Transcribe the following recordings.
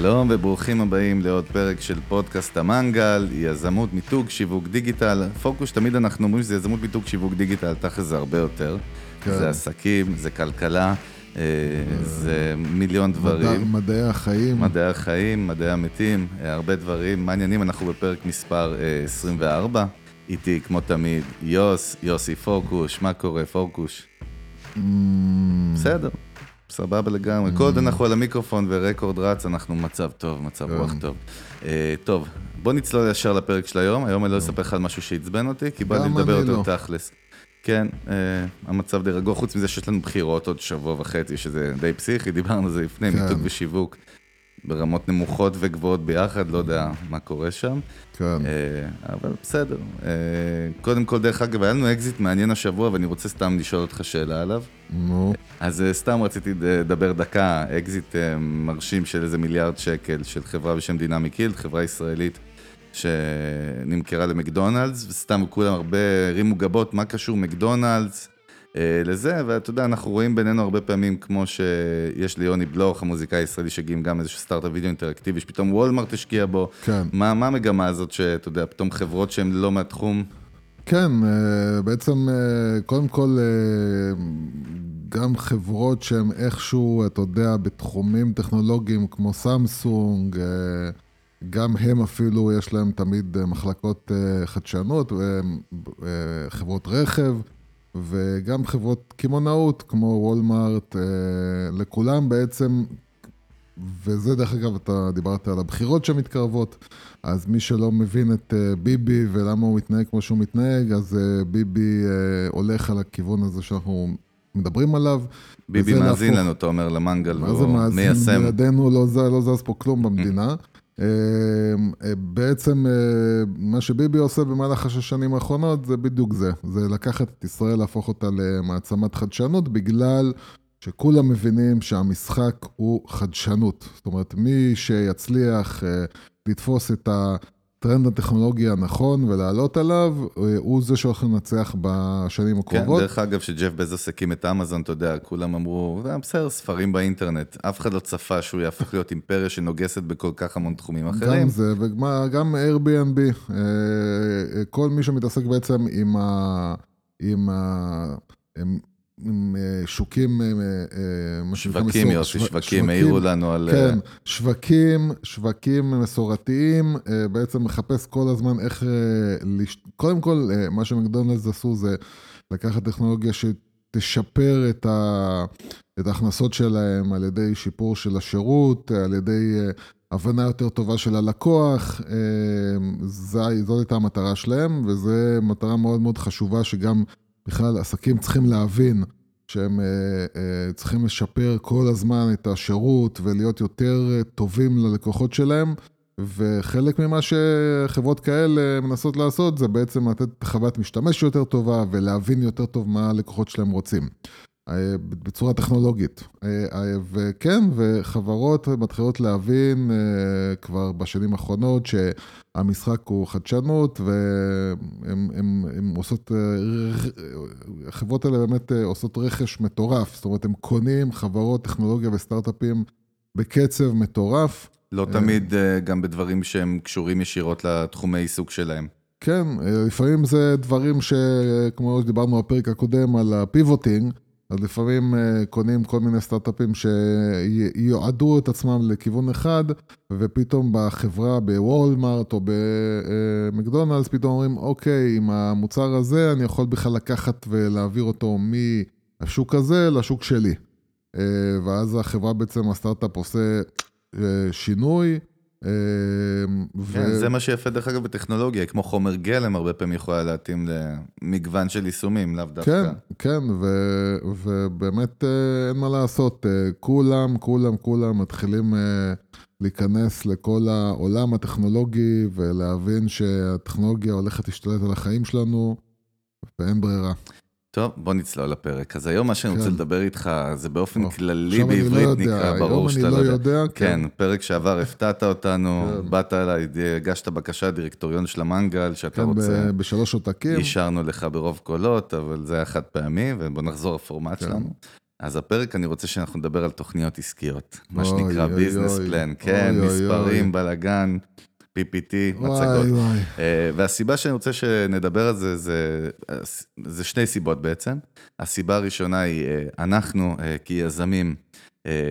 שלום וברוכים הבאים לעוד פרק של פודקאסט המנגל, יזמות, מיתוג, שיווק דיגיטל. פוקוס, תמיד אנחנו אומרים שזה יזמות, מיתוג, שיווק דיגיטל, תכל'ס זה הרבה יותר. כן. זה עסקים, זה כלכלה, אה, זה מיליון דברים. מדע, מדעי החיים. מדעי החיים, מדעי המתים, אה, הרבה דברים מעניינים. אנחנו בפרק מספר אה, 24. איתי, כמו תמיד, יוס, יוסי פורקוש, מה קורה, פורקוש? Mm, בסדר, סבבה לגמרי. כל עוד אנחנו על המיקרופון ורקורד רץ, אנחנו במצב טוב, מצב רוח כן. טוב. אה, טוב, בוא נצלול ישר לפרק של היום. היום אני לא אספר לך על משהו שעצבן אותי, כי בא לי לדבר יותר לא. תכלס. כן, אה, המצב די רגוע, חוץ מזה שיש לנו בחירות עוד שבוע וחצי, שזה די פסיכי, דיברנו על זה לפני, כן. מיתוג ושיווק. ברמות נמוכות וגבוהות ביחד, לא יודע מה קורה שם. כן. אה, אבל בסדר. אה, קודם כל, דרך אגב, היה לנו אקזיט מעניין השבוע, ואני רוצה סתם לשאול אותך שאלה עליו. נו, אז אה, סתם רציתי לדבר דקה, אקזיט אה, מרשים של איזה מיליארד שקל של חברה בשם Dynamic Yield, חברה ישראלית שנמכרה למקדונלדס, וסתם כולם הרבה הרימו גבות, מה קשור מקדונלדס לזה, ואתה יודע, אנחנו רואים בינינו הרבה פעמים, כמו שיש ליוני בלוך, המוזיקאי הישראלי, שהקים גם איזשהו סטארט-אפ וידאו אינטראקטיבי, שפתאום וולמרט השקיע בו. כן. מה, מה המגמה הזאת שאתה יודע, פתאום חברות שהן לא מהתחום, כן, אה, בעצם, אה, קודם כל, אה, גם חברות שהן איכשהו, אתה יודע, בתחומים טכנולוגיים כמו סמסונג, אה, גם הם אפילו, יש להם תמיד אה, מחלקות אה, חדשנות, אה, אה, חברות רכב, וגם חברות קמעונאות כמו וולמארט, אה, לכולם בעצם וזה דרך אגב, אתה דיברת על הבחירות שמתקרבות, אז מי שלא מבין את אה, ביבי ולמה הוא מתנהג כמו שהוא מתנהג, אז אה, ביבי הולך על הכיוון הזה שאנחנו מדברים עליו. ביבי מאזין להפוך- לנו, אתה אומר, למנגל, מה זה והוא מאזין? מיישם. בלעדינו לא, לא זז פה כלום במדינה. אה, אה, בעצם אה, מה שביבי עושה במהלך השש שנים האחרונות זה בדיוק זה. זה לקחת את ישראל, להפוך אותה למעצמת חדשנות, בגלל שכולם מבינים שהמשחק הוא חדשנות. זאת אומרת, מי שיצליח אה, לתפוס את הטרנד הטכנולוגי הנכון ולעלות עליו, אה, הוא זה שהולך לנצח בשנים כן, הקרובות. דרך אגב, שג'ף בזוס הקים את אמזון, אתה יודע, כולם אמרו, "אה, בסדר, ספרים באינטרנט. אף אחד לא צפה שהוא יהפוך להיות אימפריה שנוגסת בכל כך המון תחומים אחרים. גם זה, וגם Airbnb, אה, כל מי שמתעסק בעצם עם ה... עם ה... עם, אה, שוקים, אה, אה, מה שנקרא שווקים, מסור- יוסי, שו- שווקים, העירו לנו על... כן, שווקים, שווקים מסורתיים, בעצם מחפש כל הזמן איך... לש... קודם כל, מה שמקדונלדס עשו זה לקחת טכנולוגיה שתשפר את, ה... את ההכנסות שלהם על ידי שיפור של השירות, על ידי הבנה יותר טובה של הלקוח. זו- זאת הייתה המטרה שלהם, וזו מטרה מאוד מאוד חשובה שגם בכלל עסקים צריכים להבין. שהם אה, אה, צריכים לשפר כל הזמן את השירות ולהיות יותר אה, טובים ללקוחות שלהם, וחלק ממה שחברות כאלה מנסות לעשות זה בעצם לתת חוויית משתמש יותר טובה ולהבין יותר טוב מה הלקוחות שלהם רוצים. אה, בצורה טכנולוגית. אה, אה, וכן, וחברות מתחילות להבין כבר בשנים האחרונות שהמשחק הוא חדשנות, והן עושות, החברות האלה באמת עושות רכש מטורף, זאת אומרת, הם קונים חברות טכנולוגיה וסטארט-אפים בקצב מטורף. לא תמיד גם בדברים שהם קשורים ישירות לתחומי עיסוק שלהם. כן, לפעמים זה דברים שכמו שדיברנו בפרק הקודם על הפיבוטינג, אז לפעמים אה, קונים כל מיני סטארט-אפים שיועדו את עצמם לכיוון אחד, ופתאום בחברה, בוולמארט או במקדונלדס, פתאום אומרים, אוקיי, עם המוצר הזה אני יכול בכלל לקחת ולהעביר אותו מהשוק הזה לשוק שלי. אה, ואז החברה בעצם, הסטארט-אפ עושה אה, שינוי. אה, כן, זה מה שיפה דרך אגב בטכנולוגיה, כמו חומר גלם, הרבה פעמים יכולה להתאים למגוון של יישומים, לאו דווקא. כן, כן, ו, ובאמת אה, אין מה לעשות, אה, כולם, כולם, כולם מתחילים אה, להיכנס לכל העולם הטכנולוגי ולהבין שהטכנולוגיה הולכת להשתלט על החיים שלנו, ואין ברירה. טוב, בוא נצלול לפרק. אז היום מה שאני רוצה כן. לדבר איתך, זה באופן או, כללי אני לא בעברית יודע, נקרא, היום ברור אני שאתה לא לא יודע. יודע, כן, כן. פרק שעבר הפתעת אותנו, כן. באת אליי, הגשת בקשה דירקטוריון של המנגל, שאתה כן, רוצה, בשלוש עותקים. אישרנו לך ברוב קולות, אבל זה היה חד פעמי, ובוא נחזור לפורמט כן. שלנו. אז הפרק אני רוצה שאנחנו נדבר על תוכניות עסקיות, מה שנקרא ביזנס. פלן, כן, מספרים. בלאגן, PPT, מצגות. וואי וואי. אה, והסיבה שאני רוצה שנדבר על זה, זה, זה שני סיבות בעצם. הסיבה הראשונה היא, אה, אנחנו אה, כיזמים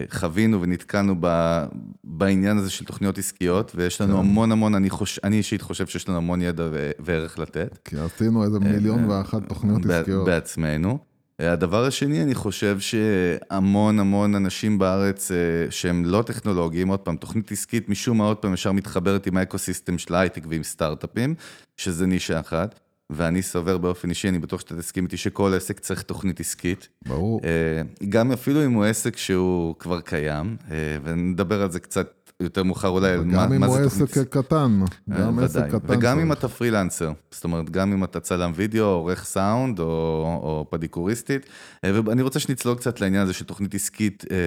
חווינו ונתקלנו ב, בעניין הזה של תוכניות עסקיות, ויש לנו כן. המון המון, אני, חוש, אני אישית חושב שיש לנו המון ידע ו- וערך לתת. כי עשינו איזה מיליון ואחת תוכניות עסקיות. בעצמנו. הדבר השני, אני חושב שהמון המון אנשים בארץ אה, שהם לא טכנולוגיים, עוד פעם, תוכנית עסקית משום מה עוד פעם ישר מתחברת עם האקוסיסטם של ההייטק ועם סטארט-אפים, שזה נישה אחת, ואני סובר באופן אישי, אני בטוח שאתה תסכים איתי שכל עסק צריך תוכנית עסקית. ברור. אה, גם אפילו אם הוא עסק שהוא כבר קיים, אה, ונדבר על זה קצת יותר מאוחר אולי, על מה, גם אם מה הוא זה תוכנית עסק קטן. אה, גם עסק. קטן. וגם אם. אתה פרילנסר, זאת אומרת, גם אם אתה צלם וידאו, עורך סאונד או, או פדיקוריסטית. אה, ואני רוצה שנצלול קצת לעניין הזה של תוכנית עסקית אה,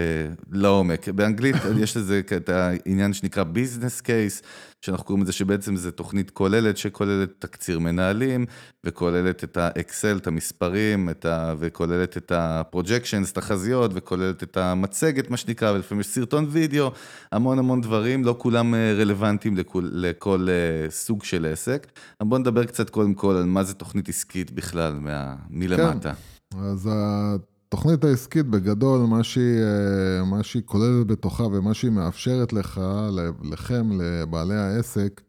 לעומק. באנגלית יש לזה את העניין שנקרא business case, שאנחנו קוראים לזה שבעצם זו תוכנית כוללת, שכוללת תקציר מנהלים, וכוללת את האקסל, את המספרים, את ה... וכוללת את ה projections, תחזיות, וכוללת את המצגת, מה שנקרא, ולפעמים יש סרטון וידאו, המון המון דברים, לא כולם אה, רלוונטיים לכול, לכל אה, סוג של עסק. בואו נדבר קצת קודם כל על מה זה תוכנית עסקית בכלל, מה... מלמטה. אז התוכנית העסקית בגדול, מה שהיא, אה, מה שהיא כוללת בתוכה ומה שהיא מאפשרת לך, לכם, לבעלי העסק,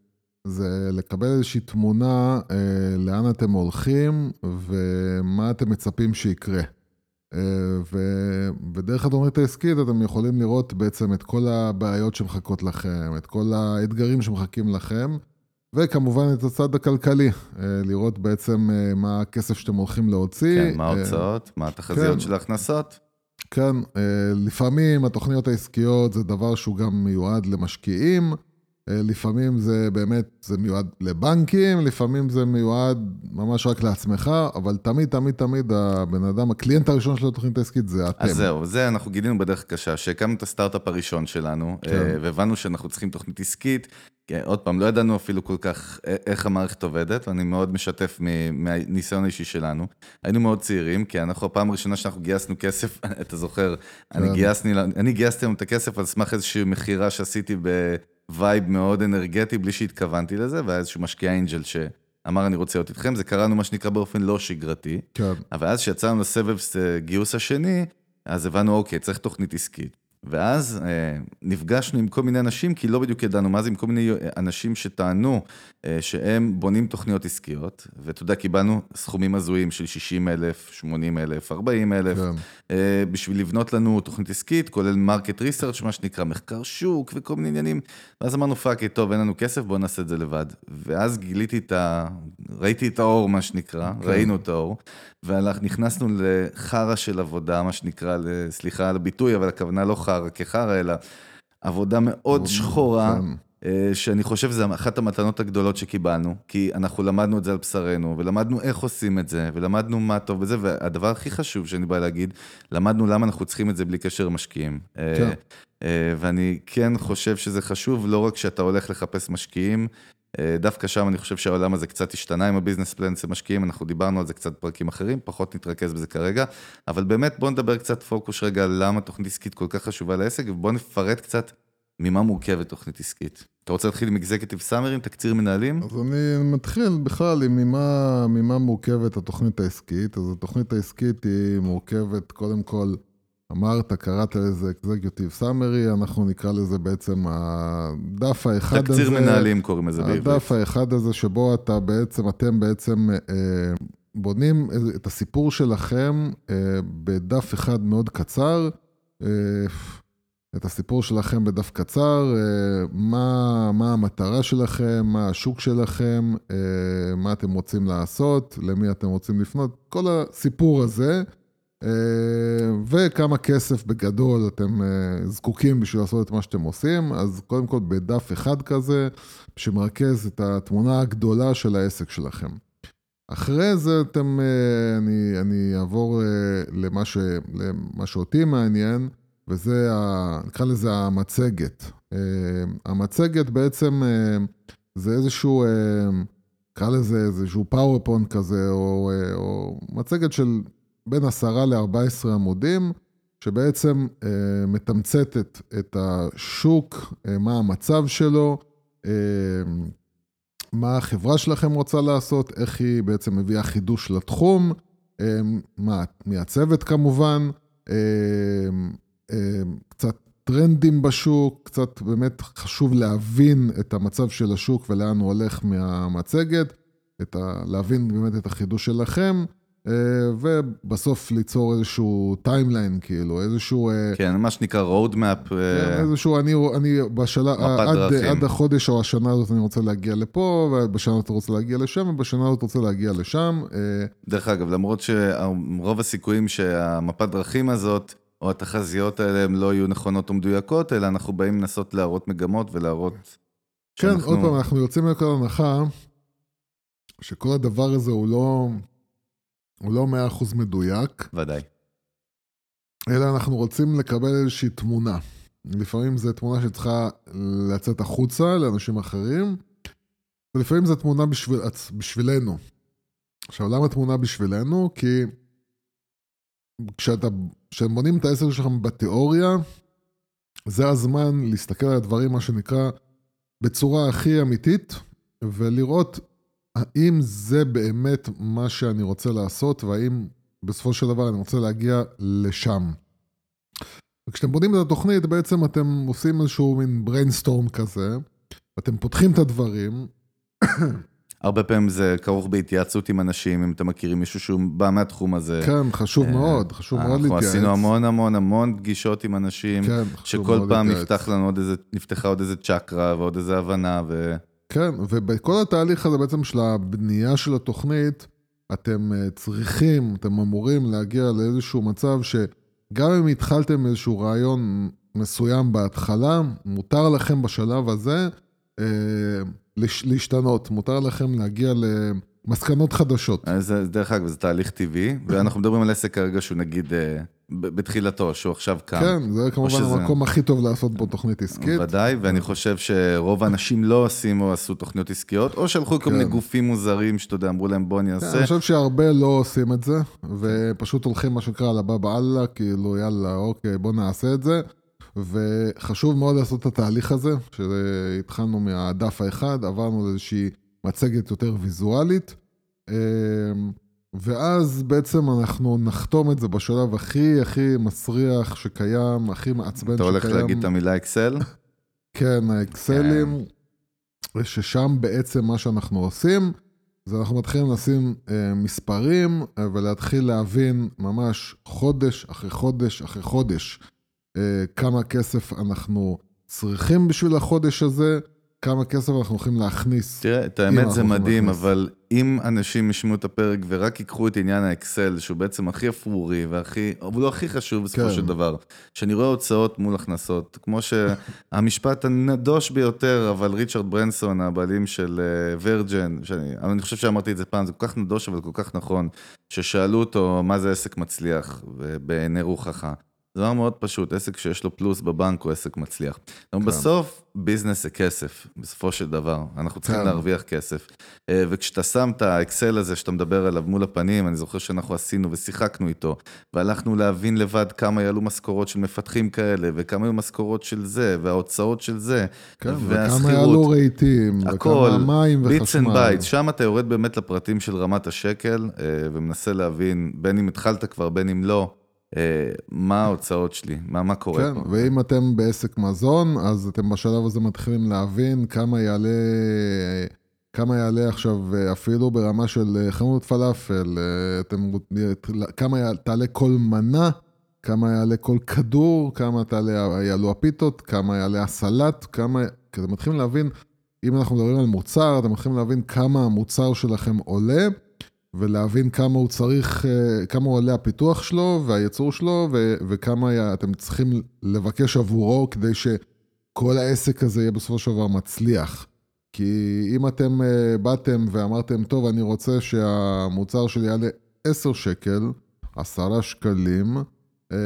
זה לקבל איזושהי תמונה אה, לאן אתם הולכים ומה אתם מצפים שיקרה. אה, ו- ודרך התוכנית העסקית אתם יכולים לראות בעצם את כל הבעיות שמחכות לכם, את כל האתגרים שמחכים לכם, וכמובן את הצד הכלכלי, אה, לראות בעצם אה, מה הכסף שאתם הולכים להוציא. כן, מה אה, ההוצאות, מה התחזיות כן. של ההכנסות. כן, לפעמים התוכניות העסקיות זה דבר שהוא גם מיועד למשקיעים, לפעמים זה באמת, זה מיועד לבנקים, לפעמים זה מיועד ממש רק לעצמך, אבל תמיד, תמיד, תמיד הבן אדם, הקליינט הראשון של התוכנית העסקית זה אתם. אז זהו, זה אנחנו גילינו בדרך קשה, שהקמנו את הסטארט-אפ הראשון שלנו, כן. אה, והבנו שאנחנו צריכים תוכנית עסקית. כי עוד פעם, לא ידענו אפילו כל כך איך המערכת עובדת, ואני מאוד משתף מהניסיון האישי שלנו. היינו מאוד צעירים, כי אנחנו הפעם הראשונה שאנחנו גייסנו כסף, אתה זוכר, אני כן. גייסני, אני גייסתי לנו את הכסף על סמך איזושהי מכירה שעשיתי ב vibe מאוד אנרגטי, בלי שהתכוונתי לזה, והיה איזשהו משקיע angel שאמר אני רוצה להיות איתכם, זה קראנו מה שנקרא באופן לא שגרתי. כן, אבל אז כשיצאנו לסבב גיוס השני, אז הבנו, אוקיי, צריך תוכנית עסקית. ואז אה, נפגשנו עם כל מיני אנשים, כי לא בדיוק ידענו מה זה, עם כל מיני אה, אנשים שטענו אה, שהם בונים תוכניות עסקיות, ואתה יודע, קיבלנו סכומים הזויים של 60 אלף, 80 אלף, 40 אלף, כן. אה, בשביל לבנות לנו תוכנית עסקית, כולל market research, מה שנקרא מחקר שוק וכל מיני עניינים. ואז אמרנו, fuck, טוב, אין לנו כסף, בואו נעשה את זה לבד. ואז גיליתי את ה... ראיתי את האור, מה שנקרא, כן. ראינו את האור, ונכנסנו לחרא של עבודה, מה שנקרא, סליחה על הביטוי, אבל הכוונה לא חרא כחרא, אלא עבודה מאוד שחורה. כן. אה, שאני חושב שזו אחת המתנות הגדולות שקיבלנו, כי אנחנו למדנו את זה על בשרנו, ולמדנו איך עושים את זה, ולמדנו מה טוב בזה, והדבר הכי חשוב שאני בא להגיד, למדנו למה אנחנו צריכים את זה בלי קשר משקיעים. אה, כן. אה, ואני כן חושב שזה חשוב, לא רק שאתה הולך לחפש משקיעים, דווקא שם אני חושב שהעולם הזה קצת השתנה עם הביזנס פלן אצל משקיעים, אנחנו דיברנו על זה קצת בפרקים אחרים, פחות נתרכז בזה כרגע, אבל באמת בואו נדבר קצת פוקוס רגע על למה תוכנית עסקית כל כך חשובה לעסק, ובואו נפרט קצת ממה מורכבת תוכנית עסקית. אתה רוצה להתחיל עם אקזקטיב סאמרים, תקציר מנהלים? אז אני מתחיל בכלל עם ממה, ממה מורכבת התוכנית העסקית. אז התוכנית העסקית היא מורכבת, קודם כל, אמרת, קראת לזה Executive Summary, אנחנו נקרא לזה בעצם הדף האחד הזה. תקציר מנהלים קוראים לזה בעברית. הדף האחד הזה שבו אתה בעצם, אתם בעצם אה, בונים את הסיפור שלכם אה, בדף אחד מאוד קצר. אה, את הסיפור שלכם בדף קצר, אה, מה, מה המטרה שלכם, מה השוק שלכם, אה, מה אתם רוצים לעשות, למי אתם רוצים לפנות, כל הסיפור הזה, וכמה כסף בגדול אתם אה, זקוקים בשביל לעשות את מה שאתם עושים, אז קודם כל בדף אחד כזה, שמרכז את התמונה הגדולה של העסק שלכם. אחרי זה אתם, אה, אני, אני אעבור אה, למה, ש, למה שאותי מעניין, וזה, ה, נקרא לזה המצגת. אה, המצגת בעצם אה, זה איזשהו, אה, נקרא לזה איזשהו פאורפונט כזה, או, אה, או מצגת של בין 10 ל-14 עמודים, שבעצם אה, מתמצתת את השוק, אה, מה המצב שלו, אה, מה החברה שלכם רוצה לעשות, איך היא בעצם מביאה חידוש לתחום, אה, מה, מייצבת כמובן, אה, אה, קצת טרנדים בשוק, קצת באמת חשוב להבין את המצב של השוק ולאן הוא הולך מהמצגת, ה, להבין באמת את החידוש שלכם. אה, ובסוף ליצור איזשהו timeline, כאילו, איזשהו... אה, כן, מה שנקרא road map. כן, איזשהו, אני, אני בשלב, עד, עד החודש או השנה הזאת אני רוצה להגיע לפה, ובשנה הזאת רוצה להגיע לשם, ובשנה הזאת רוצה להגיע לשם. דרך אגב, למרות שרוב הסיכויים שהמפת דרכים הזאת, או התחזיות האלה, הן לא יהיו נכונות או מדויקות, אלא אנחנו באים לנסות להראות מגמות ולהראות... כן, שאנחנו... עוד פעם, אנחנו יוצאים מכל הנחה שכל הדבר הזה הוא לא... הוא לא מאה אחוז מדויק. ודאי. אלא אנחנו רוצים לקבל איזושהי תמונה. לפעמים זו תמונה שצריכה לצאת החוצה לאנשים אחרים, ולפעמים זו תמונה בשביל, בשבילנו. עכשיו, למה תמונה בשבילנו? כי כשאתה, כשאתם בונים את העסק שלכם בתיאוריה, זה הזמן להסתכל על הדברים, מה שנקרא, בצורה הכי אמיתית, ולראות האם זה באמת מה שאני רוצה לעשות, והאם בסופו של דבר אני רוצה להגיע לשם. וכשאתם בונים את התוכנית, בעצם אתם עושים איזשהו מין brainstorm כזה, ואתם פותחים את הדברים. הרבה פעמים זה כרוך בהתייעצות עם אנשים, אם אתם מכירים מישהו שהוא בא מהתחום הזה. כן, חשוב אה, מאוד, חשוב מאוד להתייעץ. אנחנו עשינו המון המון המון פגישות עם אנשים, כן, שכל פעם נפתח לנו עוד איזה, נפתחה עוד איזה צ'קרה ועוד איזה הבנה, ו... כן, ובכל התהליך הזה בעצם של הבנייה של התוכנית, אתם אה, צריכים, אתם אמורים להגיע לאיזשהו מצב שגם אם התחלתם איזשהו רעיון מסוים בהתחלה, מותר לכם בשלב הזה אה, להשתנות, מותר לכם להגיע למסקנות חדשות. אז דרך אגב, זה תהליך טבעי, ואנחנו מדברים על עסק כרגע שהוא נגיד... בתחילתו, שהוא עכשיו קם. כן, זה כמובן שזה... המקום הכי טוב לעשות בו תוכנית עסקית. ודאי, ואני חושב שרוב האנשים לא עושים או עשו תוכניות עסקיות, או שלחו כן. כל מיני גופים מוזרים שאתה יודע, אמרו להם בוא אני אעשה. כן, אני חושב שהרבה לא עושים את זה, ופשוט הולכים מה שנקרא על הבא באללה, כאילו יאללה, אוקיי, בוא נעשה את זה. וחשוב מאוד לעשות את התהליך הזה, שהתחלנו מהדף האחד, עברנו לאיזושהי מצגת יותר ויזואלית. ואז בעצם אנחנו נחתום את זה בשלב הכי הכי מסריח שקיים, הכי מעצבן שקיים. אתה הולך להגיד את המילה אקסל? כן, האקסלים, כן. ששם בעצם מה שאנחנו עושים, זה אנחנו מתחילים לשים אה, מספרים אה, ולהתחיל להבין ממש חודש אחרי חודש אחרי חודש אה, כמה כסף אנחנו צריכים בשביל החודש הזה, כמה כסף אנחנו הולכים להכניס. תראה, את האמת זה מדהים, להכניס. אבל אם אנשים ישמעו את הפרק ורק ייקחו את עניין האקסל, שהוא בעצם הכי אפרורי והכי, אבל הוא הכי חשוב בסופו כן. של דבר, שאני רואה הוצאות מול הכנסות, כמו שהמשפט הנדוש ביותר, אבל ריצ'רד ברנסון, הבעלים של ורג'ן, uh, אני חושב שאמרתי את זה פעם, זה כל כך נדוש אבל כל כך נכון, ששאלו אותו מה זה עסק מצליח, בעיני רוחך. זה דבר מאוד פשוט, עסק שיש לו פלוס בבנק הוא עסק מצליח. כן. בסוף, ביזנס זה כסף, בסופו של דבר. אנחנו צריכים כן. להרוויח כסף. אה, וכשאתה שם את האקסל הזה שאתה מדבר עליו מול הפנים, אני זוכר שאנחנו עשינו ושיחקנו איתו, והלכנו להבין לבד כמה יעלו משכורות של מפתחים כאלה, וכמה יהיו משכורות של זה, וההוצאות של זה, כן, וכמה יעלו רהיטים, וכמה מים וחשמל. bits and bytes, שם אתה יורד באמת לפרטים של רמת השקל, אה, ומנסה להבין, בין אם התחלת כבר, בין אם לא. אה, מה ההוצאות שלי, מה, מה קורה כן, פה. ואם אתם בעסק מזון, אז אתם בשלב הזה מתחילים להבין כמה יעלה, כמה יעלה עכשיו אפילו ברמה של חנות פלאפל, אתם, כמה תעלה כל מנה, כמה יעלה כל כדור, כמה תעלה, יעלו הפיתות, כמה יעלה הסלט, כמה... כי אתם מתחילים להבין, אם אנחנו מדברים על מוצר, אתם מתחילים להבין כמה המוצר שלכם עולה. ולהבין כמה הוא צריך, אה, כמה הוא עולה הפיתוח שלו והייצור שלו, ו- וכמה אתם צריכים לבקש עבורו כדי שכל העסק הזה יהיה בסופו של דבר מצליח. כי אם אתם אה, באתם ואמרתם, טוב, אני רוצה שהמוצר שלי יעלה 10 שקל, 10 שקלים, אה,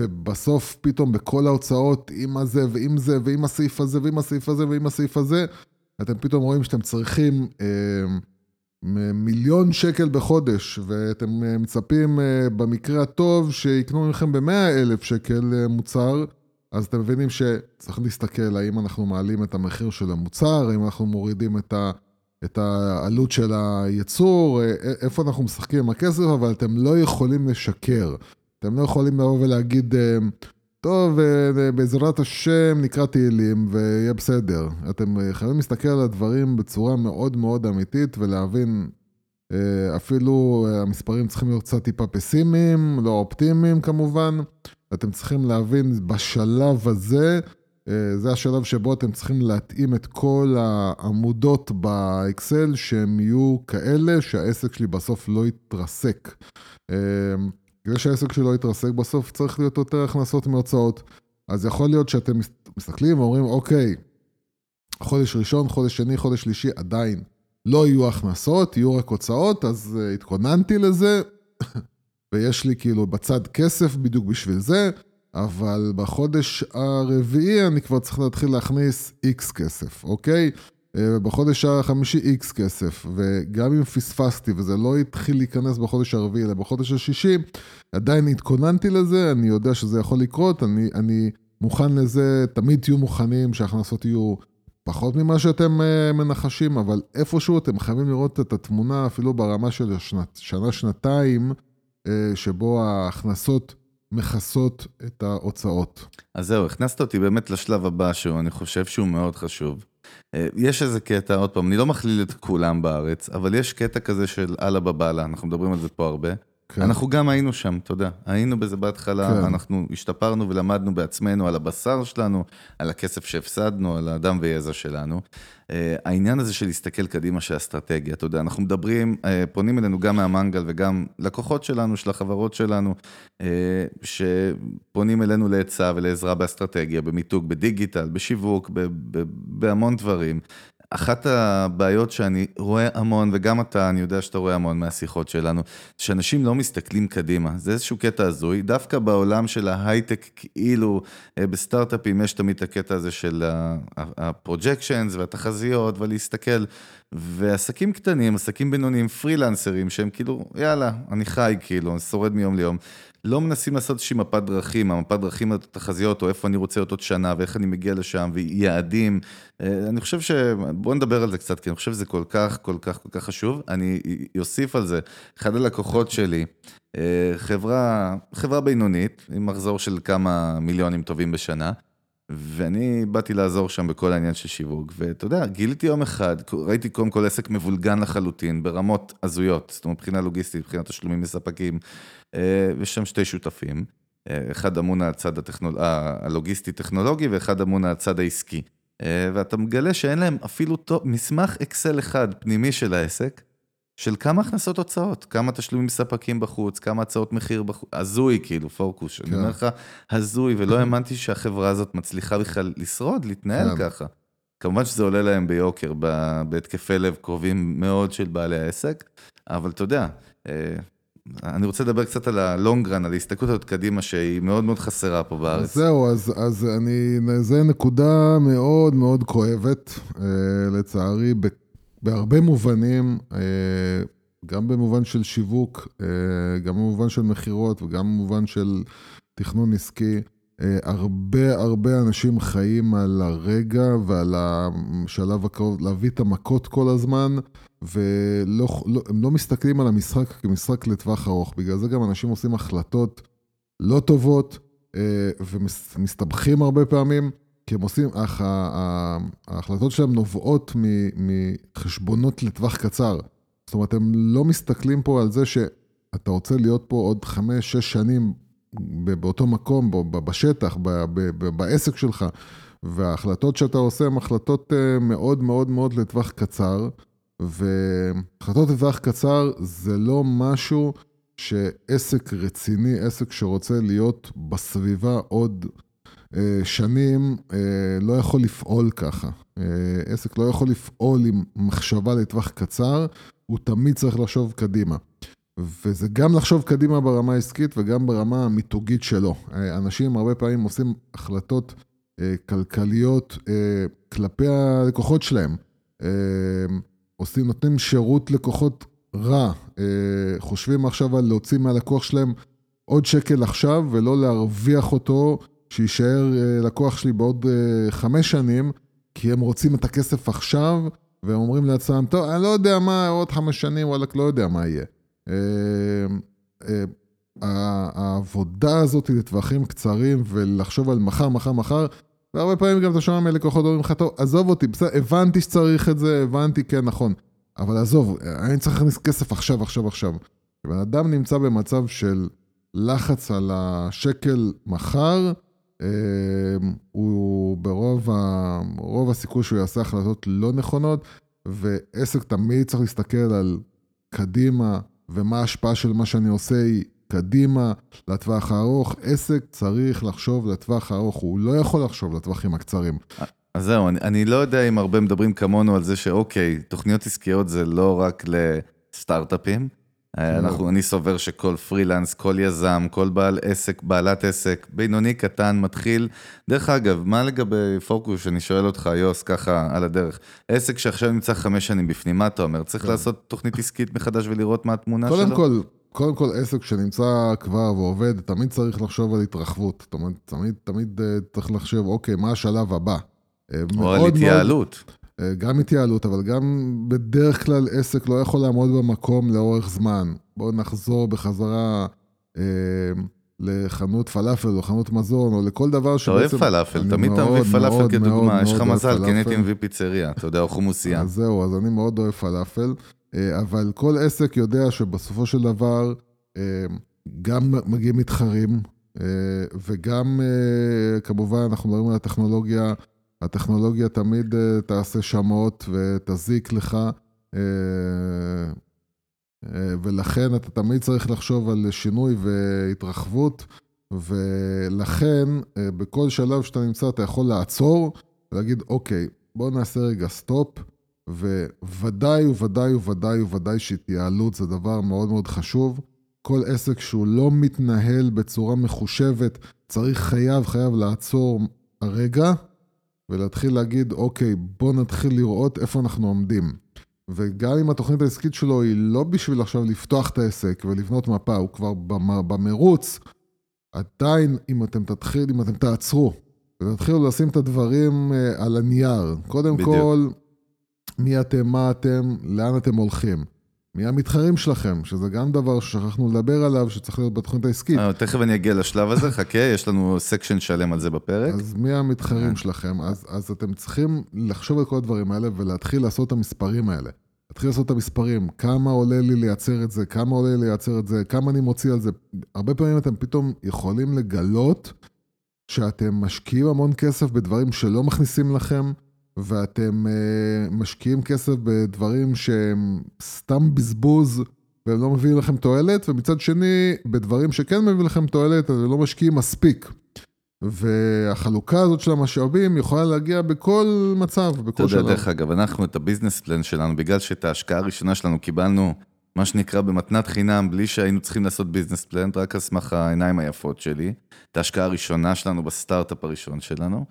ובסוף פתאום בכל ההוצאות, עם הזה ועם זה ועם הסעיף הזה ועם הסעיף הזה ועם הסעיף הזה, אתם פתאום רואים שאתם צריכים מיליון שקל בחודש, ואתם מצפים במקרה הטוב שיקנו מכם במאה אלף שקל מוצר, אז אתם מבינים שצריך להסתכל האם אנחנו מעלים את המחיר של המוצר, האם אנחנו מורידים את, ה, את העלות של הייצור, איפה אנחנו משחקים עם הכסף, אבל אתם לא יכולים לשקר. אתם לא יכולים לבוא ולהגיד, טוב, בעזרת השם נקרא תהילים ויהיה בסדר. אתם חייבים להסתכל על הדברים בצורה מאוד מאוד אמיתית ולהבין, אפילו המספרים צריכים להיות קצת טיפה פסימיים, לא אופטימיים כמובן. אתם צריכים להבין בשלב הזה, זה השלב שבו אתם צריכים להתאים את כל העמודות באקסל שהם יהיו כאלה שהעסק שלי בסוף לא יתרסק. כדי שהעסק לא יתרסק, בסוף צריך להיות יותר הכנסות מהוצאות. אז יכול להיות שאתם מסתכלים ואומרים, אוקיי, חודש ראשון, חודש שני, חודש שלישי, עדיין לא יהיו הכנסות, יהיו רק הוצאות, אז uh, התכוננתי לזה, ויש לי כאילו בצד כסף בדיוק בשביל זה, אבל בחודש הרביעי אני כבר צריך להתחיל להכניס איקס כסף, אוקיי? אה, בחודש החמישי איקס כסף, וגם אם פספסתי וזה לא התחיל להיכנס בחודש הרביעי אלא בחודש השישי, עדיין התכוננתי לזה, אני יודע שזה יכול לקרות, אני, אני מוכן לזה, תמיד תהיו מוכנים שההכנסות יהיו פחות ממה שאתם אה, מנחשים, אבל איפשהו אתם חייבים לראות את התמונה אפילו ברמה של שנה-שנתיים, אה, שבו ההכנסות מכסות את ההוצאות. אז זהו, הכנסת אותי באמת לשלב הבא, שהוא, אני חושב שהוא מאוד חשוב. אה, יש איזה קטע, עוד פעם, אני לא מכליל את כולם בארץ, אבל יש קטע כזה של אללה בבאללה, אנחנו מדברים על זה פה הרבה. כן. אנחנו גם היינו שם, אתה יודע, היינו בזה בהתחלה, כן. אנחנו השתפרנו ולמדנו בעצמנו על הבשר שלנו, על הכסף שהפסדנו, על האדם ויזע שלנו. Uh, העניין הזה של להסתכל קדימה של אסטרטגיה, אתה יודע, אנחנו מדברים, uh, פונים אלינו גם מהמנגל וגם לקוחות שלנו, של החברות שלנו, uh, שפונים אלינו לעצה ולעזרה באסטרטגיה, במיתוג, בדיגיטל, בשיווק, בהמון דברים. אחת הבעיות שאני רואה המון, וגם אתה, אני יודע שאתה רואה המון מהשיחות שלנו, שאנשים לא מסתכלים קדימה. זה איזשהו קטע הזוי. דווקא בעולם של ההייטק, כאילו אה, בסטארט-אפים יש תמיד את הקטע הזה של הפרוג'קשנס והתחזיות, ולהסתכל. ועסקים קטנים, עסקים בינוניים, פרילנסרים, שהם כאילו, יאללה, אני חי כאילו, שורד מיום ליום. לא מנסים לעשות איזושהי מפת דרכים, המפת דרכים התחזיות, או איפה אני רוצה להיות עוד שנה, ואיך אני מגיע לשם, ויעדים. אה, אני חושב ש... בואו נדבר על זה קצת, כי אני חושב שזה כל כך, כל כך, כל כך חשוב. אני אוסיף על זה, אחד הלקוחות שלי, אה, חברה, חברה בינונית, עם מחזור של כמה מיליונים טובים בשנה, ואני באתי לעזור שם בכל העניין של שיווק, ואתה יודע, גיליתי יום אחד, ראיתי קודם כל עסק מבולגן לחלוטין, ברמות הזויות, זאת אומרת, מבחינה לוגיסטית, מבחינת תשלומים לספקים, ויש אה, שם שתי שותפים, אה, אחד אמון על הצד הטכנול... הלוגיסטי-טכנולוגי ואחד אמון על הצד העסקי. אה, ואתה מגלה שאין להם אפילו מסמך אקסל אחד פנימי של העסק, של כמה הכנסות הוצאות, כמה תשלומים מספקים בחוץ, כמה הצעות מחיר בחוץ, הזוי כאילו, פורקוש. כן. אני אומר לך, הזוי, ולא האמנתי שהחברה הזאת מצליחה בכלל לשרוד, להתנהל כן. ככה. כמובן שזה עולה להם ביוקר, בהתקפי לב קרובים מאוד של בעלי העסק, אבל אתה יודע, אני רוצה לדבר קצת על הלונגרן, על ההסתכלות הזאת קדימה, שהיא מאוד מאוד חסרה פה בארץ. אז זהו, אז, אז אני, זה נקודה מאוד מאוד כואבת, אה, לצערי, ב, בהרבה מובנים, אה, גם במובן של שיווק, אה, גם במובן של מכירות וגם במובן של תכנון עסקי. אה, הרבה הרבה אנשים חיים על הרגע ועל השלב הקרוב, להביא את המכות כל הזמן, והם לא, לא מסתכלים על המשחק כמשחק לטווח ארוך. בגלל זה גם אנשים עושים החלטות לא טובות אה, ומסתבכים הרבה פעמים, כי הם עושים, אך ההחלטות שלהם נובעות מחשבונות לטווח קצר. זאת אומרת, הם לא מסתכלים פה על זה שאתה רוצה להיות פה עוד חמש, שש שנים באותו מקום, בשטח, בעסק שלך, וההחלטות שאתה עושה הן החלטות אה, מאוד מאוד מאוד לטווח קצר, והחלטות לטווח קצר זה לא משהו שעסק רציני, עסק שרוצה להיות בסביבה עוד אה, שנים, אה, לא יכול לפעול ככה. עסק לא יכול לפעול עם מחשבה לטווח קצר, הוא תמיד צריך לחשוב קדימה. וזה גם לחשוב קדימה ברמה העסקית וגם ברמה המיתוגית שלו. אנשים הרבה פעמים עושים החלטות אה, כלכליות אה, כלפי הלקוחות שלהם. אה, עושים, נותנים שירות לקוחות רע, אה, חושבים עכשיו על להוציא מהלקוח שלהם עוד שקל עכשיו, ולא להרוויח אותו, שיישאר אה, לקוח שלי בעוד אה, חמש שנים, כי הם רוצים את הכסף עכשיו, והם אומרים לעצמם, טוב, אני לא יודע מה, עוד חמש שנים, וואלכ, לא יודע מה יהיה. העבודה הזאת לטווחים קצרים ולחשוב על מחר, מחר, מחר, והרבה פעמים גם אתה שומע מלקוחות אומרים לך, טוב, עזוב אותי, בסדר, הבנתי שצריך את זה, הבנתי, כן, נכון. אבל עזוב, אני צריך להכניס כסף עכשיו, עכשיו, עכשיו. כשבן אדם נמצא במצב של לחץ על השקל מחר, אה, הוא ברוב ה... רוב הסיכוי שהוא יעשה החלטות לא נכונות, ועסק תמיד צריך להסתכל על קדימה, ומה ההשפעה של מה שאני עושה היא קדימה, לטווח הארוך. עסק צריך לחשוב לטווח הארוך, הוא לא יכול לחשוב לטווחים הקצרים. אז זהו, אני, אני לא יודע אם הרבה מדברים כמונו על זה שאוקיי, תוכניות עסקיות זה לא רק לסטארט-אפים. אה. אנחנו, אני סובר שכל פרילנס, כל יזם, כל בעל עסק, בעלת עסק, בינוני, קטן, מתחיל. דרך אגב, מה לגבי פוקוס, אני שואל אותך, יוס, ככה על הדרך. עסק שעכשיו נמצא חמש שנים בפנים, מה אתה אומר? צריך כן. לעשות תוכנית עסקית מחדש ולראות מה התמונה שלו? קודם כל, קודם כל עסק שנמצא כבר ועובד, תמיד צריך לחשוב על התרחבות. אומרת, תמיד, תמיד אה, צריך לחשוב, אוקיי, מה השלב הבא? אה, או על התייעלות. אה, גם התייעלות, אבל גם בדרך כלל עסק לא יכול לעמוד במקום לאורך זמן. בואו נחזור בחזרה אה, לחנות פלאפל או חנות מזון או לכל דבר שבעצם... אתה אוהב פלאפל, תמיד אתה מביא פלאפל כדוגמה, יש לך מזל, כי אני הייתי מביא פיצריה, אתה יודע, או חומוסייה. אז זהו, אז אני מאוד אוהב פלאפל, אה, אבל כל עסק יודע שבסופו של דבר אה, גם מגיעים מתחרים, אה, וגם כמובן אנחנו מדברים על הטכנולוגיה. הטכנולוגיה תמיד uh, תעשה שמות ותזיק לך, uh, uh, ולכן אתה תמיד צריך לחשוב על שינוי והתרחבות, ולכן בכל שלב שאתה נמצא אתה יכול לעצור ולהגיד, אוקיי, בוא נעשה רגע סטופ, וודאי וודאי וודאי וודאי שהתייעלות זה דבר מאוד מאוד חשוב. כל עסק שהוא לא מתנהל בצורה מחושבת, צריך, חייב, חייב לעצור הרגע. ולהתחיל להגיד, אוקיי, בוא נתחיל לראות איפה אנחנו עומדים. וגם אם התוכנית העסקית שלו היא לא בשביל עכשיו לפתוח את העסק ולבנות מפה, הוא כבר במרוץ, עדיין אם אתם תתחיל, אם אתם תעצרו, ותתחילו לשים את הדברים אה, על הנייר. קודם בדיוק. כל, מי אתם, מה אתם, לאן אתם הולכים. מי המתחרים שלכם, שזה גם דבר ששכחנו לדבר עליו, שצריך להיות בתוכנית העסקית. אה, תכף אני אגיע לשלב הזה, חכה, יש לנו סקשן שלם על זה בפרק. אז מי המתחרים אה. שלכם? אז, אז אתם צריכים לחשוב על כל הדברים האלה ולהתחיל לעשות את המספרים האלה. להתחיל לעשות את המספרים, כמה עולה לי לייצר את זה, כמה עולה לי לייצר את זה, כמה אני מוציא על זה. הרבה פעמים אתם פתאום יכולים לגלות שאתם משקיעים המון כסף בדברים שלא מכניסים לכם, ואתם uh, משקיעים כסף בדברים שהם סתם בזבוז והם לא מביאים לכם תועלת, ומצד שני, בדברים שכן מביאים לכם תועלת, אתם לא משקיעים מספיק. והחלוקה הזאת של המשאבים יכולה להגיע בכל מצב, בכל שלב. אתה יודע, דרך אגב, אנחנו את הביזנס פלן שלנו, בגלל שאת ההשקעה הראשונה שלנו קיבלנו, מה שנקרא במתנת חינם, בלי שהיינו צריכים לעשות ביזנס פלן, רק על סמך העיניים היפות שלי, את ההשקעה הראשונה שלנו בסטארט-אפ הראשון שלנו.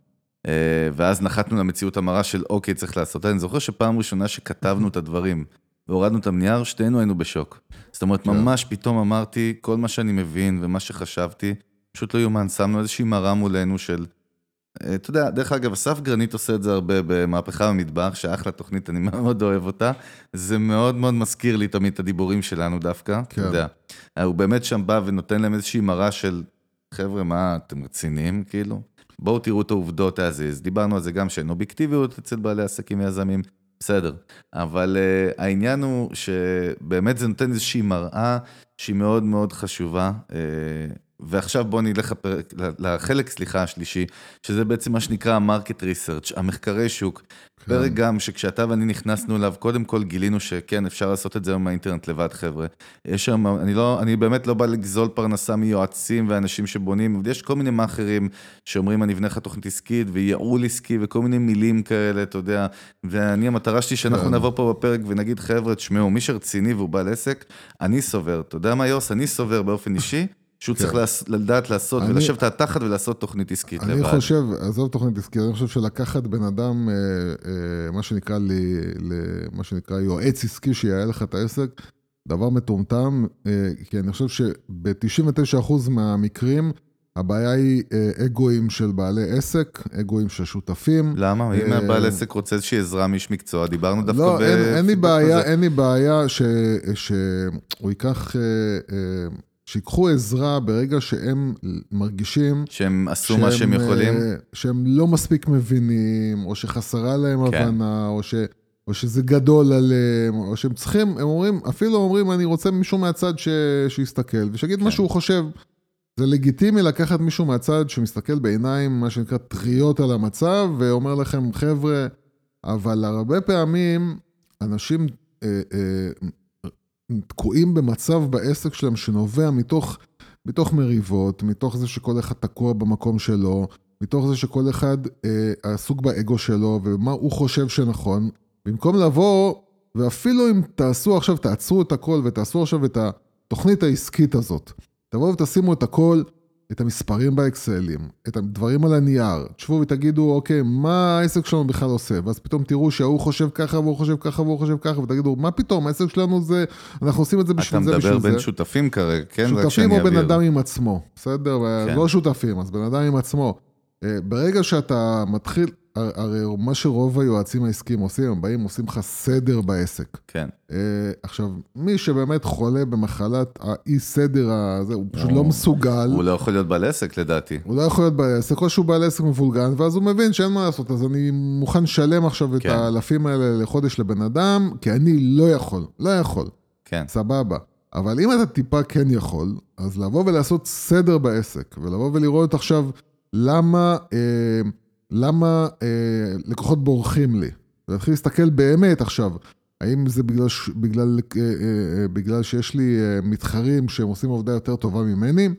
אה, ואז נחתנו למציאות המרה של אוקיי, צריך לעשות. אני זוכר שפעם ראשונה שכתבנו את הדברים והורדנו את הנייר, שתינו היינו בשוק. זאת אומרת, כן. ממש פתאום אמרתי, כל מה שאני מבין ומה שחשבתי, פשוט לא יאומן, שמנו איזושהי מראה מולנו של... אה, אתה יודע, דרך אגב, אסף גרנית עושה את זה הרבה במהפכה במטבח, שאחלה תוכנית, אני מאוד אוהב אותה. זה מאוד מאוד מזכיר לי תמיד את הדיבורים שלנו דווקא, כן. אתה יודע. הוא באמת שם בא ונותן להם איזושהי מראה של, חבר'ה, מה, אתם רציניים, כאילו? בואו תראו את העובדות as is, דיברנו על זה גם שאין אובייקטיביות אצל בעלי עסקים ויזמים, בסדר. אבל אה, העניין הוא שבאמת זה נותן איזושהי מראה שהיא מאוד מאוד חשובה. אה, ועכשיו בואו נלך לפרק, לחלק, סליחה, השלישי, שזה בעצם מה שנקרא market research, המחקרי שוק. כן. פרק גם שכשאתה ואני נכנסנו אליו, קודם כל גילינו שכן, אפשר לעשות את זה היום מהאינטרנט לבד, חבר'ה. יש שם, אני לא, אני באמת לא בא לגזול פרנסה מיועצים ואנשים שבונים, יש כל מיני מאכערים שאומרים, אני אבנה לך תוכנית עסקית וייעול עסקי וכל מיני מילים כאלה, אתה יודע. ואני, המטרה שלי שאנחנו כן. נבוא פה בפרק ונגיד, חבר'ה, תשמעו, מי שרציני והוא בעל עסק, אני סובר, אתה יודע מה יוס? אני סובר באופן אישי. שהוא כן. צריך לעש- לדעת לעשות אני- ולשבת על התחת ולעשות תוכנית עסקית אני לבד. חושב, עזוב תוכנית עסקית, אני חושב שלקחת בן אדם, אה, אה, מה שנקרא, ל, ל, מה שנקרא יועץ עסקי שיעלה לך את העסק, דבר מטומטם, אה, כי אני חושב שב-99% מהמקרים, הבעיה היא אגואים של בעלי עסק, אגואים של שותפים. למה? אם הבעל עסק רוצה איזושהי עזרה מאיש מקצוע, דיברנו דווקא לא, ב... אין, אין לי בעיה. אין לי בעיה שהוא ייקח, שיקחו עזרה ברגע שהם מרגישים שהם עשו מה שהם יכולים. אה, שהם לא מספיק מבינים, או שחסרה להם כן. הבנה, או, ש, או שזה גדול עליהם, או שהם צריכים, הם אומרים, אפילו אומרים, אני רוצה מישהו מהצד ש, שיסתכל, ושיגיד כן. מה שהוא חושב. זה לגיטימי לקחת מישהו מהצד שמסתכל בעיניים, מה שנקרא, טריות על המצב, ואומר לכם, חבר'ה, אבל הרבה פעמים אנשים אה, אה, תקועים במצב בעסק שלהם שנובע מתוך, מתוך מריבות, מתוך זה שכל אחד תקוע במקום שלו, מתוך זה שכל אחד אה, עסוק באגו שלו ומה הוא חושב שנכון, במקום לבוא, ואפילו אם תעשו עכשיו, תעצרו את הכל ותעשו עכשיו את התוכנית העסקית הזאת. תבואו ותשימו את הכל, את המספרים באקסלים, את הדברים על הנייר, תשבו ותגידו, אוקיי, מה העסק שלנו בכלל עושה? ואז פתאום תראו שההוא חושב ככה והוא חושב ככה והוא חושב ככה, ותגידו, מה פתאום, העסק שלנו זה, אנחנו עושים את זה אתה בשביל זה, בשביל מדבר זה. בין שותפים כרגע, כן? שותפים או בן. אדם עם עצמו, בסדר? כן. לא שותפים, אז בן אדם עם עצמו. אה, ברגע שאתה מתחיל, הרי מה שרוב היועצים העסקיים עושים, הם באים, עושים לך סדר בעסק. כן. אה, עכשיו, מי שבאמת חולה במחלת האי סדר הזה, הוא פשוט לא מסוגל. הוא לא יכול להיות בעל עסק לדעתי. הוא לא יכול להיות בעל עסק, או שהוא בעל עסק מבולגן, ואז הוא מבין שאין מה לעשות, אז אני מוכן לשלם עכשיו את כן. האלפים האלה לחודש לבן אדם, כי אני לא יכול, לא יכול, כן. סבבה. אבל אם אתה טיפה כן יכול, אז לבוא ולעשות סדר בעסק, ולבוא ולראות עכשיו למה, אה, למה אה, לקוחות בורחים לי, ולהתחיל להסתכל באמת עכשיו, האם זה בגלל, בגלל, אה, אה, אה, בגלל שיש לי אה, מתחרים שהם עושים עבודה יותר טובה ממני?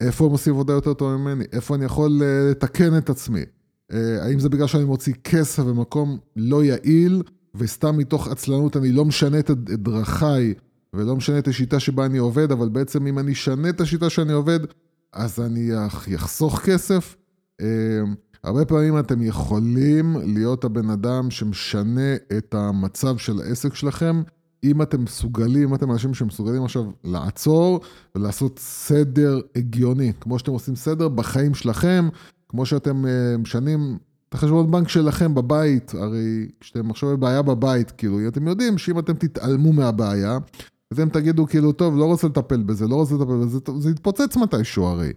איפה הם עושים עבודה יותר טובה ממני? איפה אני יכול אה, לתקן את עצמי? אה, האם זה בגלל שאני מוציא כסף במקום לא יעיל, וסתם מתוך עצלנות אני לא משנה את דרכיי, ולא משנה את השיטה שבה אני עובד, אבל בעצם אם אני אשנה את השיטה שאני עובד, אז אני אח- אחסוך כסף. אה, הרבה פעמים אתם יכולים להיות הבן אדם שמשנה את המצב של העסק שלכם, אם אתם מסוגלים, אם אתם אנשים שמסוגלים עכשיו לעצור ולעשות סדר הגיוני, כמו שאתם עושים סדר בחיים שלכם, כמו שאתם אה, משנים את החשבון בנק שלכם בבית, הרי כשאתם עכשיו בבעיה בבית, כאילו, אתם יודעים שאם אתם תתעלמו מהבעיה, אתם תגידו כאילו, טוב, לא רוצה לטפל בזה, לא רוצה לטפל בזה, זה יתפוצץ מתישהו הרי.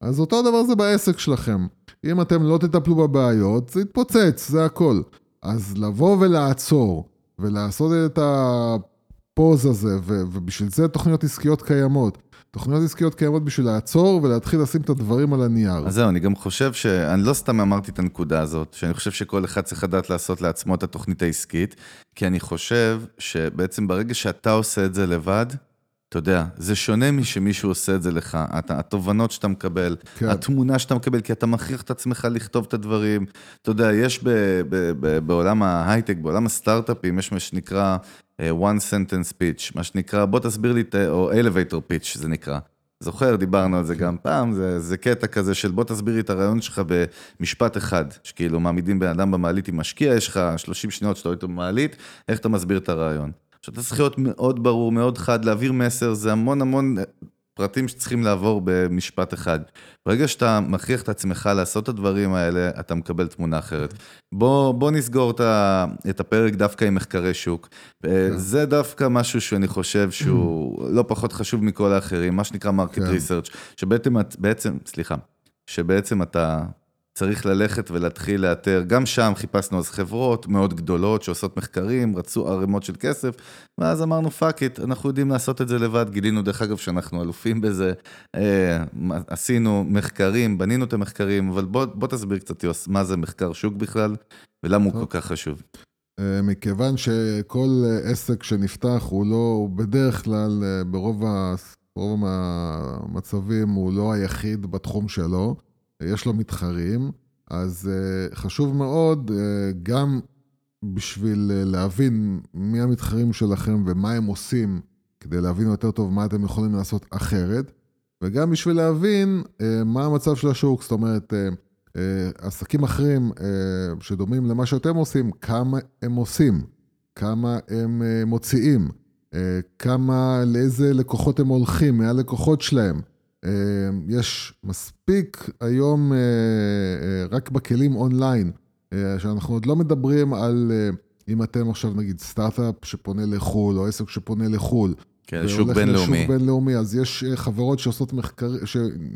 אז אותו הדבר זה בעסק שלכם. אם אתם לא תטפלו בבעיות, זה יתפוצץ, זה הכל. אז לבוא ולעצור, ולעשות את הפוז הזה, ו- ובשביל זה תוכניות עסקיות קיימות. תוכניות עסקיות קיימות בשביל לעצור ולהתחיל לשים את הדברים על הנייר. אז זהו, אני גם חושב ש... אני לא סתם אמרתי את הנקודה הזאת, שאני חושב שכל אחד צריך לדעת לעשות לעצמו את התוכנית העסקית, כי אני חושב שבעצם ברגע שאתה עושה את זה לבד, אתה יודע, זה שונה משמישהו עושה את זה לך. אתה, התובנות שאתה מקבל, כן. התמונה שאתה מקבל, כי אתה מכריח את עצמך לכתוב את הדברים. אתה יודע, יש ב, ב, ב, בעולם ההייטק, בעולם הסטארט-אפים, יש מה שנקרא uh, one sentence pitch, מה שנקרא, בוא תסביר לי, או elevator pitch זה נקרא. זוכר, דיברנו על זה גם פעם, זה, זה קטע כזה של בוא תסביר לי את הרעיון שלך במשפט אחד, שכאילו מעמידים בן אדם במעלית עם משקיע, יש לך 30 שניות שאתה רואה אותו במעלית, איך אתה מסביר את הרעיון. עכשיו אתה צריך להיות מאוד ברור, מאוד חד, להעביר מסר, זה המון המון אה, פרטים שצריכים לעבור במשפט אחד. ברגע שאתה מכריח את עצמך לעשות את הדברים האלה, אתה מקבל תמונה אחרת. בוא, בוא נסגור את, הפרק דווקא עם מחקרי שוק. אה, זה דווקא משהו שאני חושב שהוא לא פחות חשוב מכל האחרים, מה שנקרא market כן. research, שבעצם, את- בעצם, סליחה, שבעצם אתה צריך ללכת ולהתחיל לאתר, גם שם חיפשנו אז חברות מאוד גדולות שעושות מחקרים, רצו ערימות של כסף, ואז אמרנו fuck it, אנחנו יודעים לעשות את זה לבד, גילינו דרך אגב שאנחנו אלופים בזה, אה, עשינו מחקרים, בנינו את המחקרים, אבל בוא, בוא תסביר קצת יוס, מה זה מחקר שוק בכלל, ולמה הוא. כל כך חשוב. אה, מכיוון שכל עסק שנפתח הוא לא, הוא בדרך כלל, אה, ברוב, ה, ברוב המצבים הוא לא היחיד בתחום שלו, יש לו מתחרים, אז אה, חשוב מאוד אה, גם בשביל אה, להבין מי המתחרים שלכם ומה הם עושים, כדי להבין יותר טוב מה אתם יכולים לעשות אחרת, וגם בשביל להבין מה המצב של השוק, זאת אומרת, עסקים אחרים שדומים למה שאתם עושים, כמה הם עושים, כמה הם מוציאים, כמה, לאיזה לקוחות הם הולכים, מי הלקוחות שלהם. יש מספיק היום רק בכלים אונליין, שאנחנו עוד לא מדברים על אם אתם עכשיו נגיד סטארט-אפ שפונה לחו"ל, או עסק שפונה לחו"ל. כן, שוק בינלאומי. שוק בינלאומי, אז יש חברות שעושות מחקר,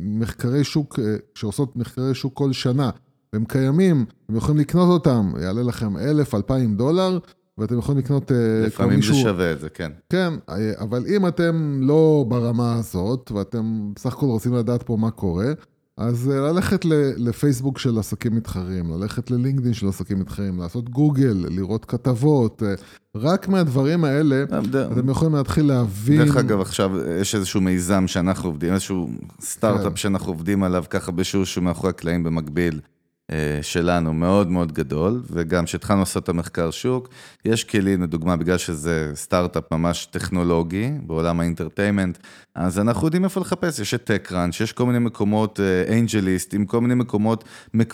מחקרי שוק, שעושות מחקרי שוק כל שנה, והם קיימים, הם יכולים לקנות אותם, יעלה לכם אלף, אלפיים דולר, ואתם יכולים לקנות לפעמים מישהו... זה שווה את זה, כן. כן, אבל אם אתם לא ברמה הזאת, ואתם בסך הכל רוצים לדעת פה מה קורה, אז ללכת לפייסבוק של עסקים מתחרים, ללכת ללינקדאין של עסקים מתחרים, לעשות גוגל, לראות כתבות, רק מהדברים האלה, אתם יכולים להתחיל להבין... דרך אגב, עכשיו יש איזשהו מיזם שאנחנו עובדים, איזשהו סטארט-אפ כן. שאנחנו עובדים עליו ככה בשיעור שהוא מאחורי הקלעים במקביל. אה, שלנו מאוד מאוד גדול, וגם כשהתחלנו לעשות את המחקר שוק, יש כלים, לדוגמה, בגלל שזה סטארט-אפ ממש טכנולוגי בעולם ה entertainment, אז אנחנו יודעים איפה לחפש, יש את TechCrunch, יש כל מיני מקומות, AngelList, אה, עם כל מיני מקומות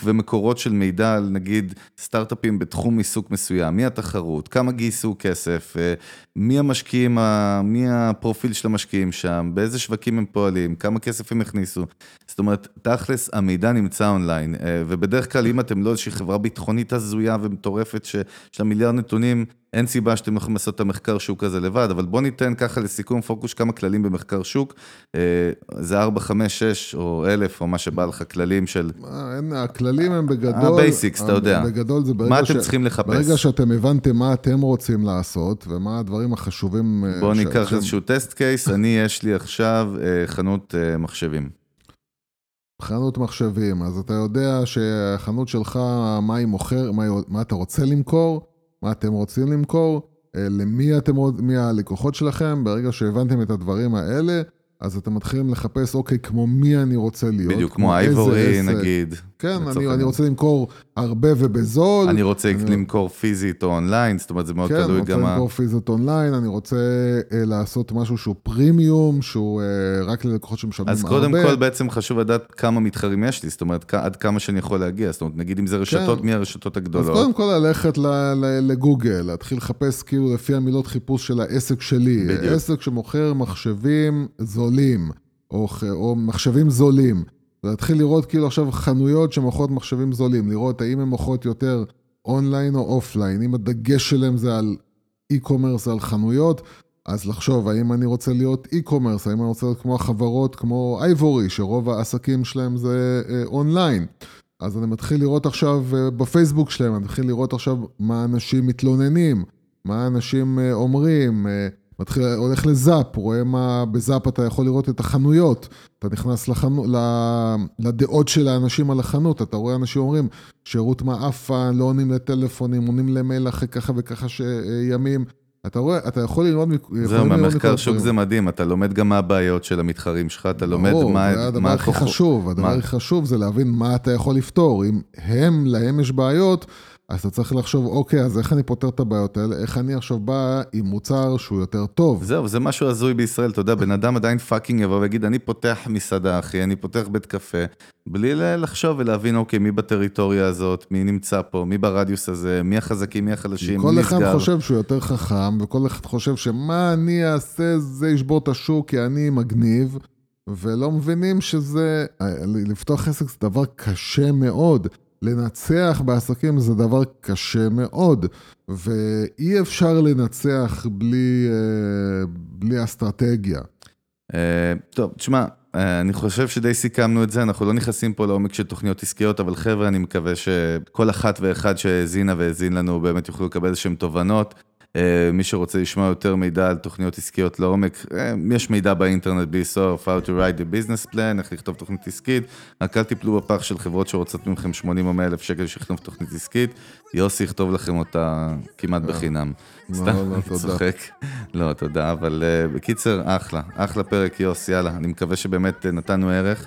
ומקורות של מידע על נגיד סטארט-אפים בתחום עיסוק מסוים, מי התחרות, כמה גייסו כסף, אה, מי המשקיעים, מי הפרופיל של המשקיעים שם, באיזה שווקים הם פועלים, כמה כסף הם הכניסו. זאת אומרת, תכלס, המידע נמצא אונליין, ובדרך כלל, אם אתם לא איזושהי חברה ביטחונית הזויה ומטורפת, שיש לה מיליארד נתונים, אין סיבה שאתם יכולים לעשות את המחקר שוק הזה לבד, אבל בואו ניתן ככה לסיכום פוקוס כמה כללים במחקר שוק. אה, זה 4, 5, 6 או 1,000 או מה שבא לך, כללים של... אין, הכללים הם בגדול... ה basics, אתה יודע. בגדול זה ברגע מה אתם צריכים לחפש? ברגע שאתם הבנתם מה אתם רוצים לעשות ומה הדברים החשובים... אה, בואו ניקח איזשהו טסט קייס, אני יש לי עכשיו אה, חנות מחשבים. חנות מחשבים, אז אתה יודע שהחנות שלך, מה היא מוכר, מה, מה אתה רוצה למכור, מה אתם רוצים למכור, אה, למי אתם, מי הלקוחות שלכם, ברגע שהבנתם את הדברים האלה, אז אתם מתחילים לחפש, אוקיי, כמו מי אני רוצה להיות. בדיוק, כמו אייבורי נגיד. כן, אני, אני רוצה למכור הרבה ובזול. אני רוצה אני... למכור פיזית או אונליין, זאת אומרת, זה מאוד כן, תלוי גם... כן, אני רוצה למכור פיזית אונליין, אני רוצה אה, לעשות משהו שהוא פרימיום, שהוא אה, רק ללקוחות שמשלמים הרבה. אז קודם כל בעצם חשוב לדעת כמה מתחרים יש לי, זאת אומרת, עד כמה שאני יכול להגיע, זאת אומרת, נגיד אם זה רשתות, כן. מי הרשתות הגדולות? אז קודם כל ללכת לגוגל, להתחיל לחפש כאילו לפי המילות חיפוש של העסק שלי. בדיוק. עסק שמוכר מחשבים זולים, או, או מחשבים זולים. להתחיל לראות כאילו עכשיו חנויות שמוכרות מחשבים זולים, לראות האם הן מוכרות יותר אונליין או אופליין, אם הדגש שלהם זה על e-commerce, על חנויות, אז לחשוב האם אני רוצה להיות e-commerce, האם אני רוצה להיות כמו החברות, כמו אייבורי, שרוב העסקים שלהם זה אה, אונליין. אז אני מתחיל לראות עכשיו אה, בפייסבוק שלהם, אני מתחיל לראות עכשיו מה אנשים מתלוננים, מה אנשים אה, אומרים, מתחיל, הולך לזאפ, רואה מה, בזאפ אתה יכול לראות את החנויות. אתה נכנס לחנו, לדעות של האנשים על החנות, אתה רואה אנשים אומרים, שירות מעפן, לא עונים לטלפונים, עונים למייל אחרי ככה וככה ש... ימים. אתה רואה, אתה יכול ללמוד... זהו, במחקר שוק זה מדהים, אתה לומד גם מה הבעיות של המתחרים שלך, אתה לומד מה... ברור, זה הדבר הכי חשוב, הדבר הכי חשוב זה להבין מה אתה יכול לפתור. אם הם, להם יש בעיות, אז אתה צריך לחשוב, אוקיי, אז איך אני פותר את הבעיות האלה? איך אני עכשיו בא עם מוצר שהוא יותר טוב? זהו, זה משהו הזוי בישראל, אתה יודע, בן אדם עדיין fucking יבוא ויגיד, אני פותח מסעדה, אחי, אני פותח בית קפה, בלי לחשוב ולהבין, אוקיי, מי בטריטוריה הזאת, מי נמצא פה, מי ברדיוס הזה, מי החזקים, מי החלשים, מי נסגר. כל אחד חושב שהוא יותר חכם, וכל אחד חושב שמה אני אעשה, זה ישבור את השוק, כי אני מגניב. ולא מבינים שזה, לפתוח עסק זה דבר קשה מאוד. לנצח בעסקים זה דבר קשה מאוד, ואי אפשר לנצח בלי, אה, בלי אסטרטגיה. אה, טוב, תשמע, אה, אני חושב שדי סיכמנו את זה, אנחנו לא נכנסים פה לעומק של תוכניות עסקיות, אבל חבר'ה, אני מקווה שכל אחת ואחד שהאזינה והאזין לנו באמת יוכלו לקבל איזשהם תובנות. אה, מי שרוצה לשמוע יותר מידע על תוכניות עסקיות לעומק, אה, יש מידע באינטרנט סוף, how to write the business plan, איך לכתוב תוכנית עסקית, רק אל תיפלו בפח של חברות שרוצות מכם 80 או 100 אלף שקל שיכתוב תוכנית עסקית, יוסי יכתוב לכם אותה כמעט אה, בחינם. לא, סתם, לא, אני צוחק. לא, תודה, אבל בקיצר, אחלה, אחלה פרק יוס, יאללה, אני מקווה שבאמת נתנו ערך.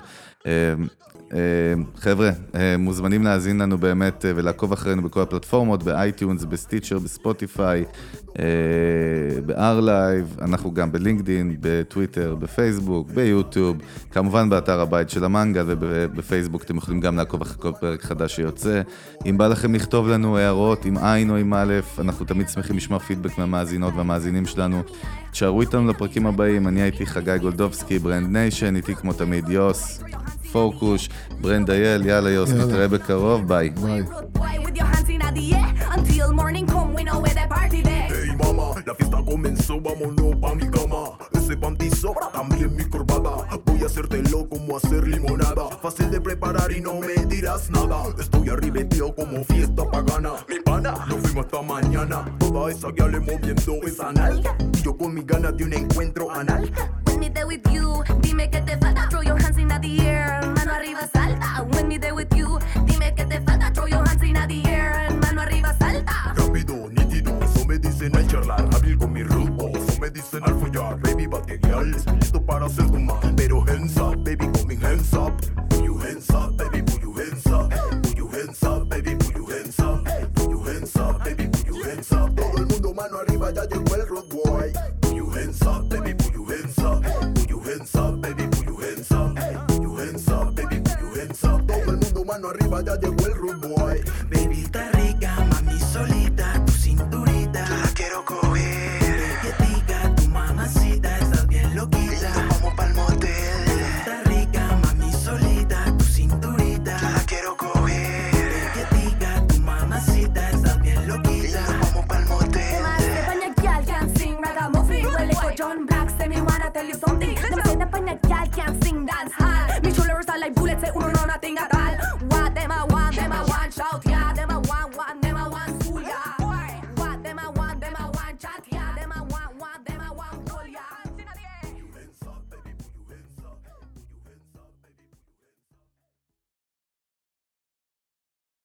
אה, חבר'ה, אה, מוזמנים להאזין לנו באמת אה, ולעקוב אחרינו בכל הפלטפורמות, ב iTunes, ב Stitcher, בספוטיפיי, ב-R-Live, אנחנו גם בלינקדין, בטוויטר, בפייסבוק, ביוטיוב, כמובן באתר הבית של המנגל ובפייסבוק אתם יכולים גם לעקוב אחרי כל פרק חדש שיוצא. אם בא לכם לכתוב לנו הערות עם עין או עם א', אנחנו תמיד שמחים לשמוע פידבק מהמאזינות והמאזינים שלנו. תשארו איתנו לפרקים הבאים, אני הייתי חגי גולדובסקי, ברנד ניישן, איתי כמו תמיד יוס, פורקוש, ברנד אייל, יאללה יוס, יאללה. נתראה בקרוב, ביי. ביי. Until morning come, we know where the party there. Hey mama, la fiesta comenzó, vámonos pa' mi cama Ese panty sobra, también mi corbata Voy a hacértelo como hacer limonada Fácil de preparar y no me dirás nada Estoy arribeteo como fiesta pagana Mi pana, nos fuimos hasta mañana Toda esa guiale moviendo esa nalga Y yo con mis ganas de un encuentro anal When me there with you, dime que te falta. Throw your hands in the air, mano arriba salta. When me there with you, dime que te falta. Throw your hands in the air, mano arriba salta. baby bacterial, espíritu para ser humano, pero hensa, baby,